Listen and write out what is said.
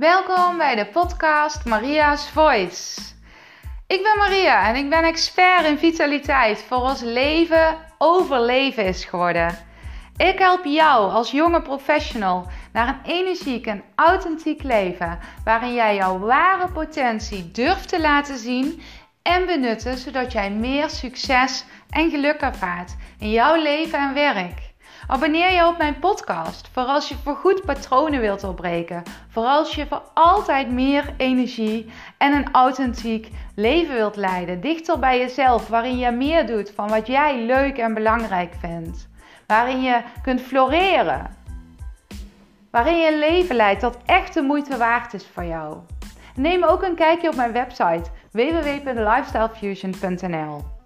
Welkom bij de podcast Maria's Voice. Ik ben Maria en ik ben expert in vitaliteit voor ons leven overleven is geworden. Ik help jou als jonge professional naar een energiek en authentiek leven waarin jij jouw ware potentie durft te laten zien en benutten zodat jij meer succes en geluk ervaart in jouw leven en werk. Abonneer je op mijn podcast voor als je voorgoed patronen wilt doorbreken. Voor als je voor altijd meer energie en een authentiek leven wilt leiden. Dichter bij jezelf, waarin je meer doet van wat jij leuk en belangrijk vindt. Waarin je kunt floreren. Waarin je een leven leidt dat echt de moeite waard is voor jou. Neem ook een kijkje op mijn website www.lifestylefusion.nl.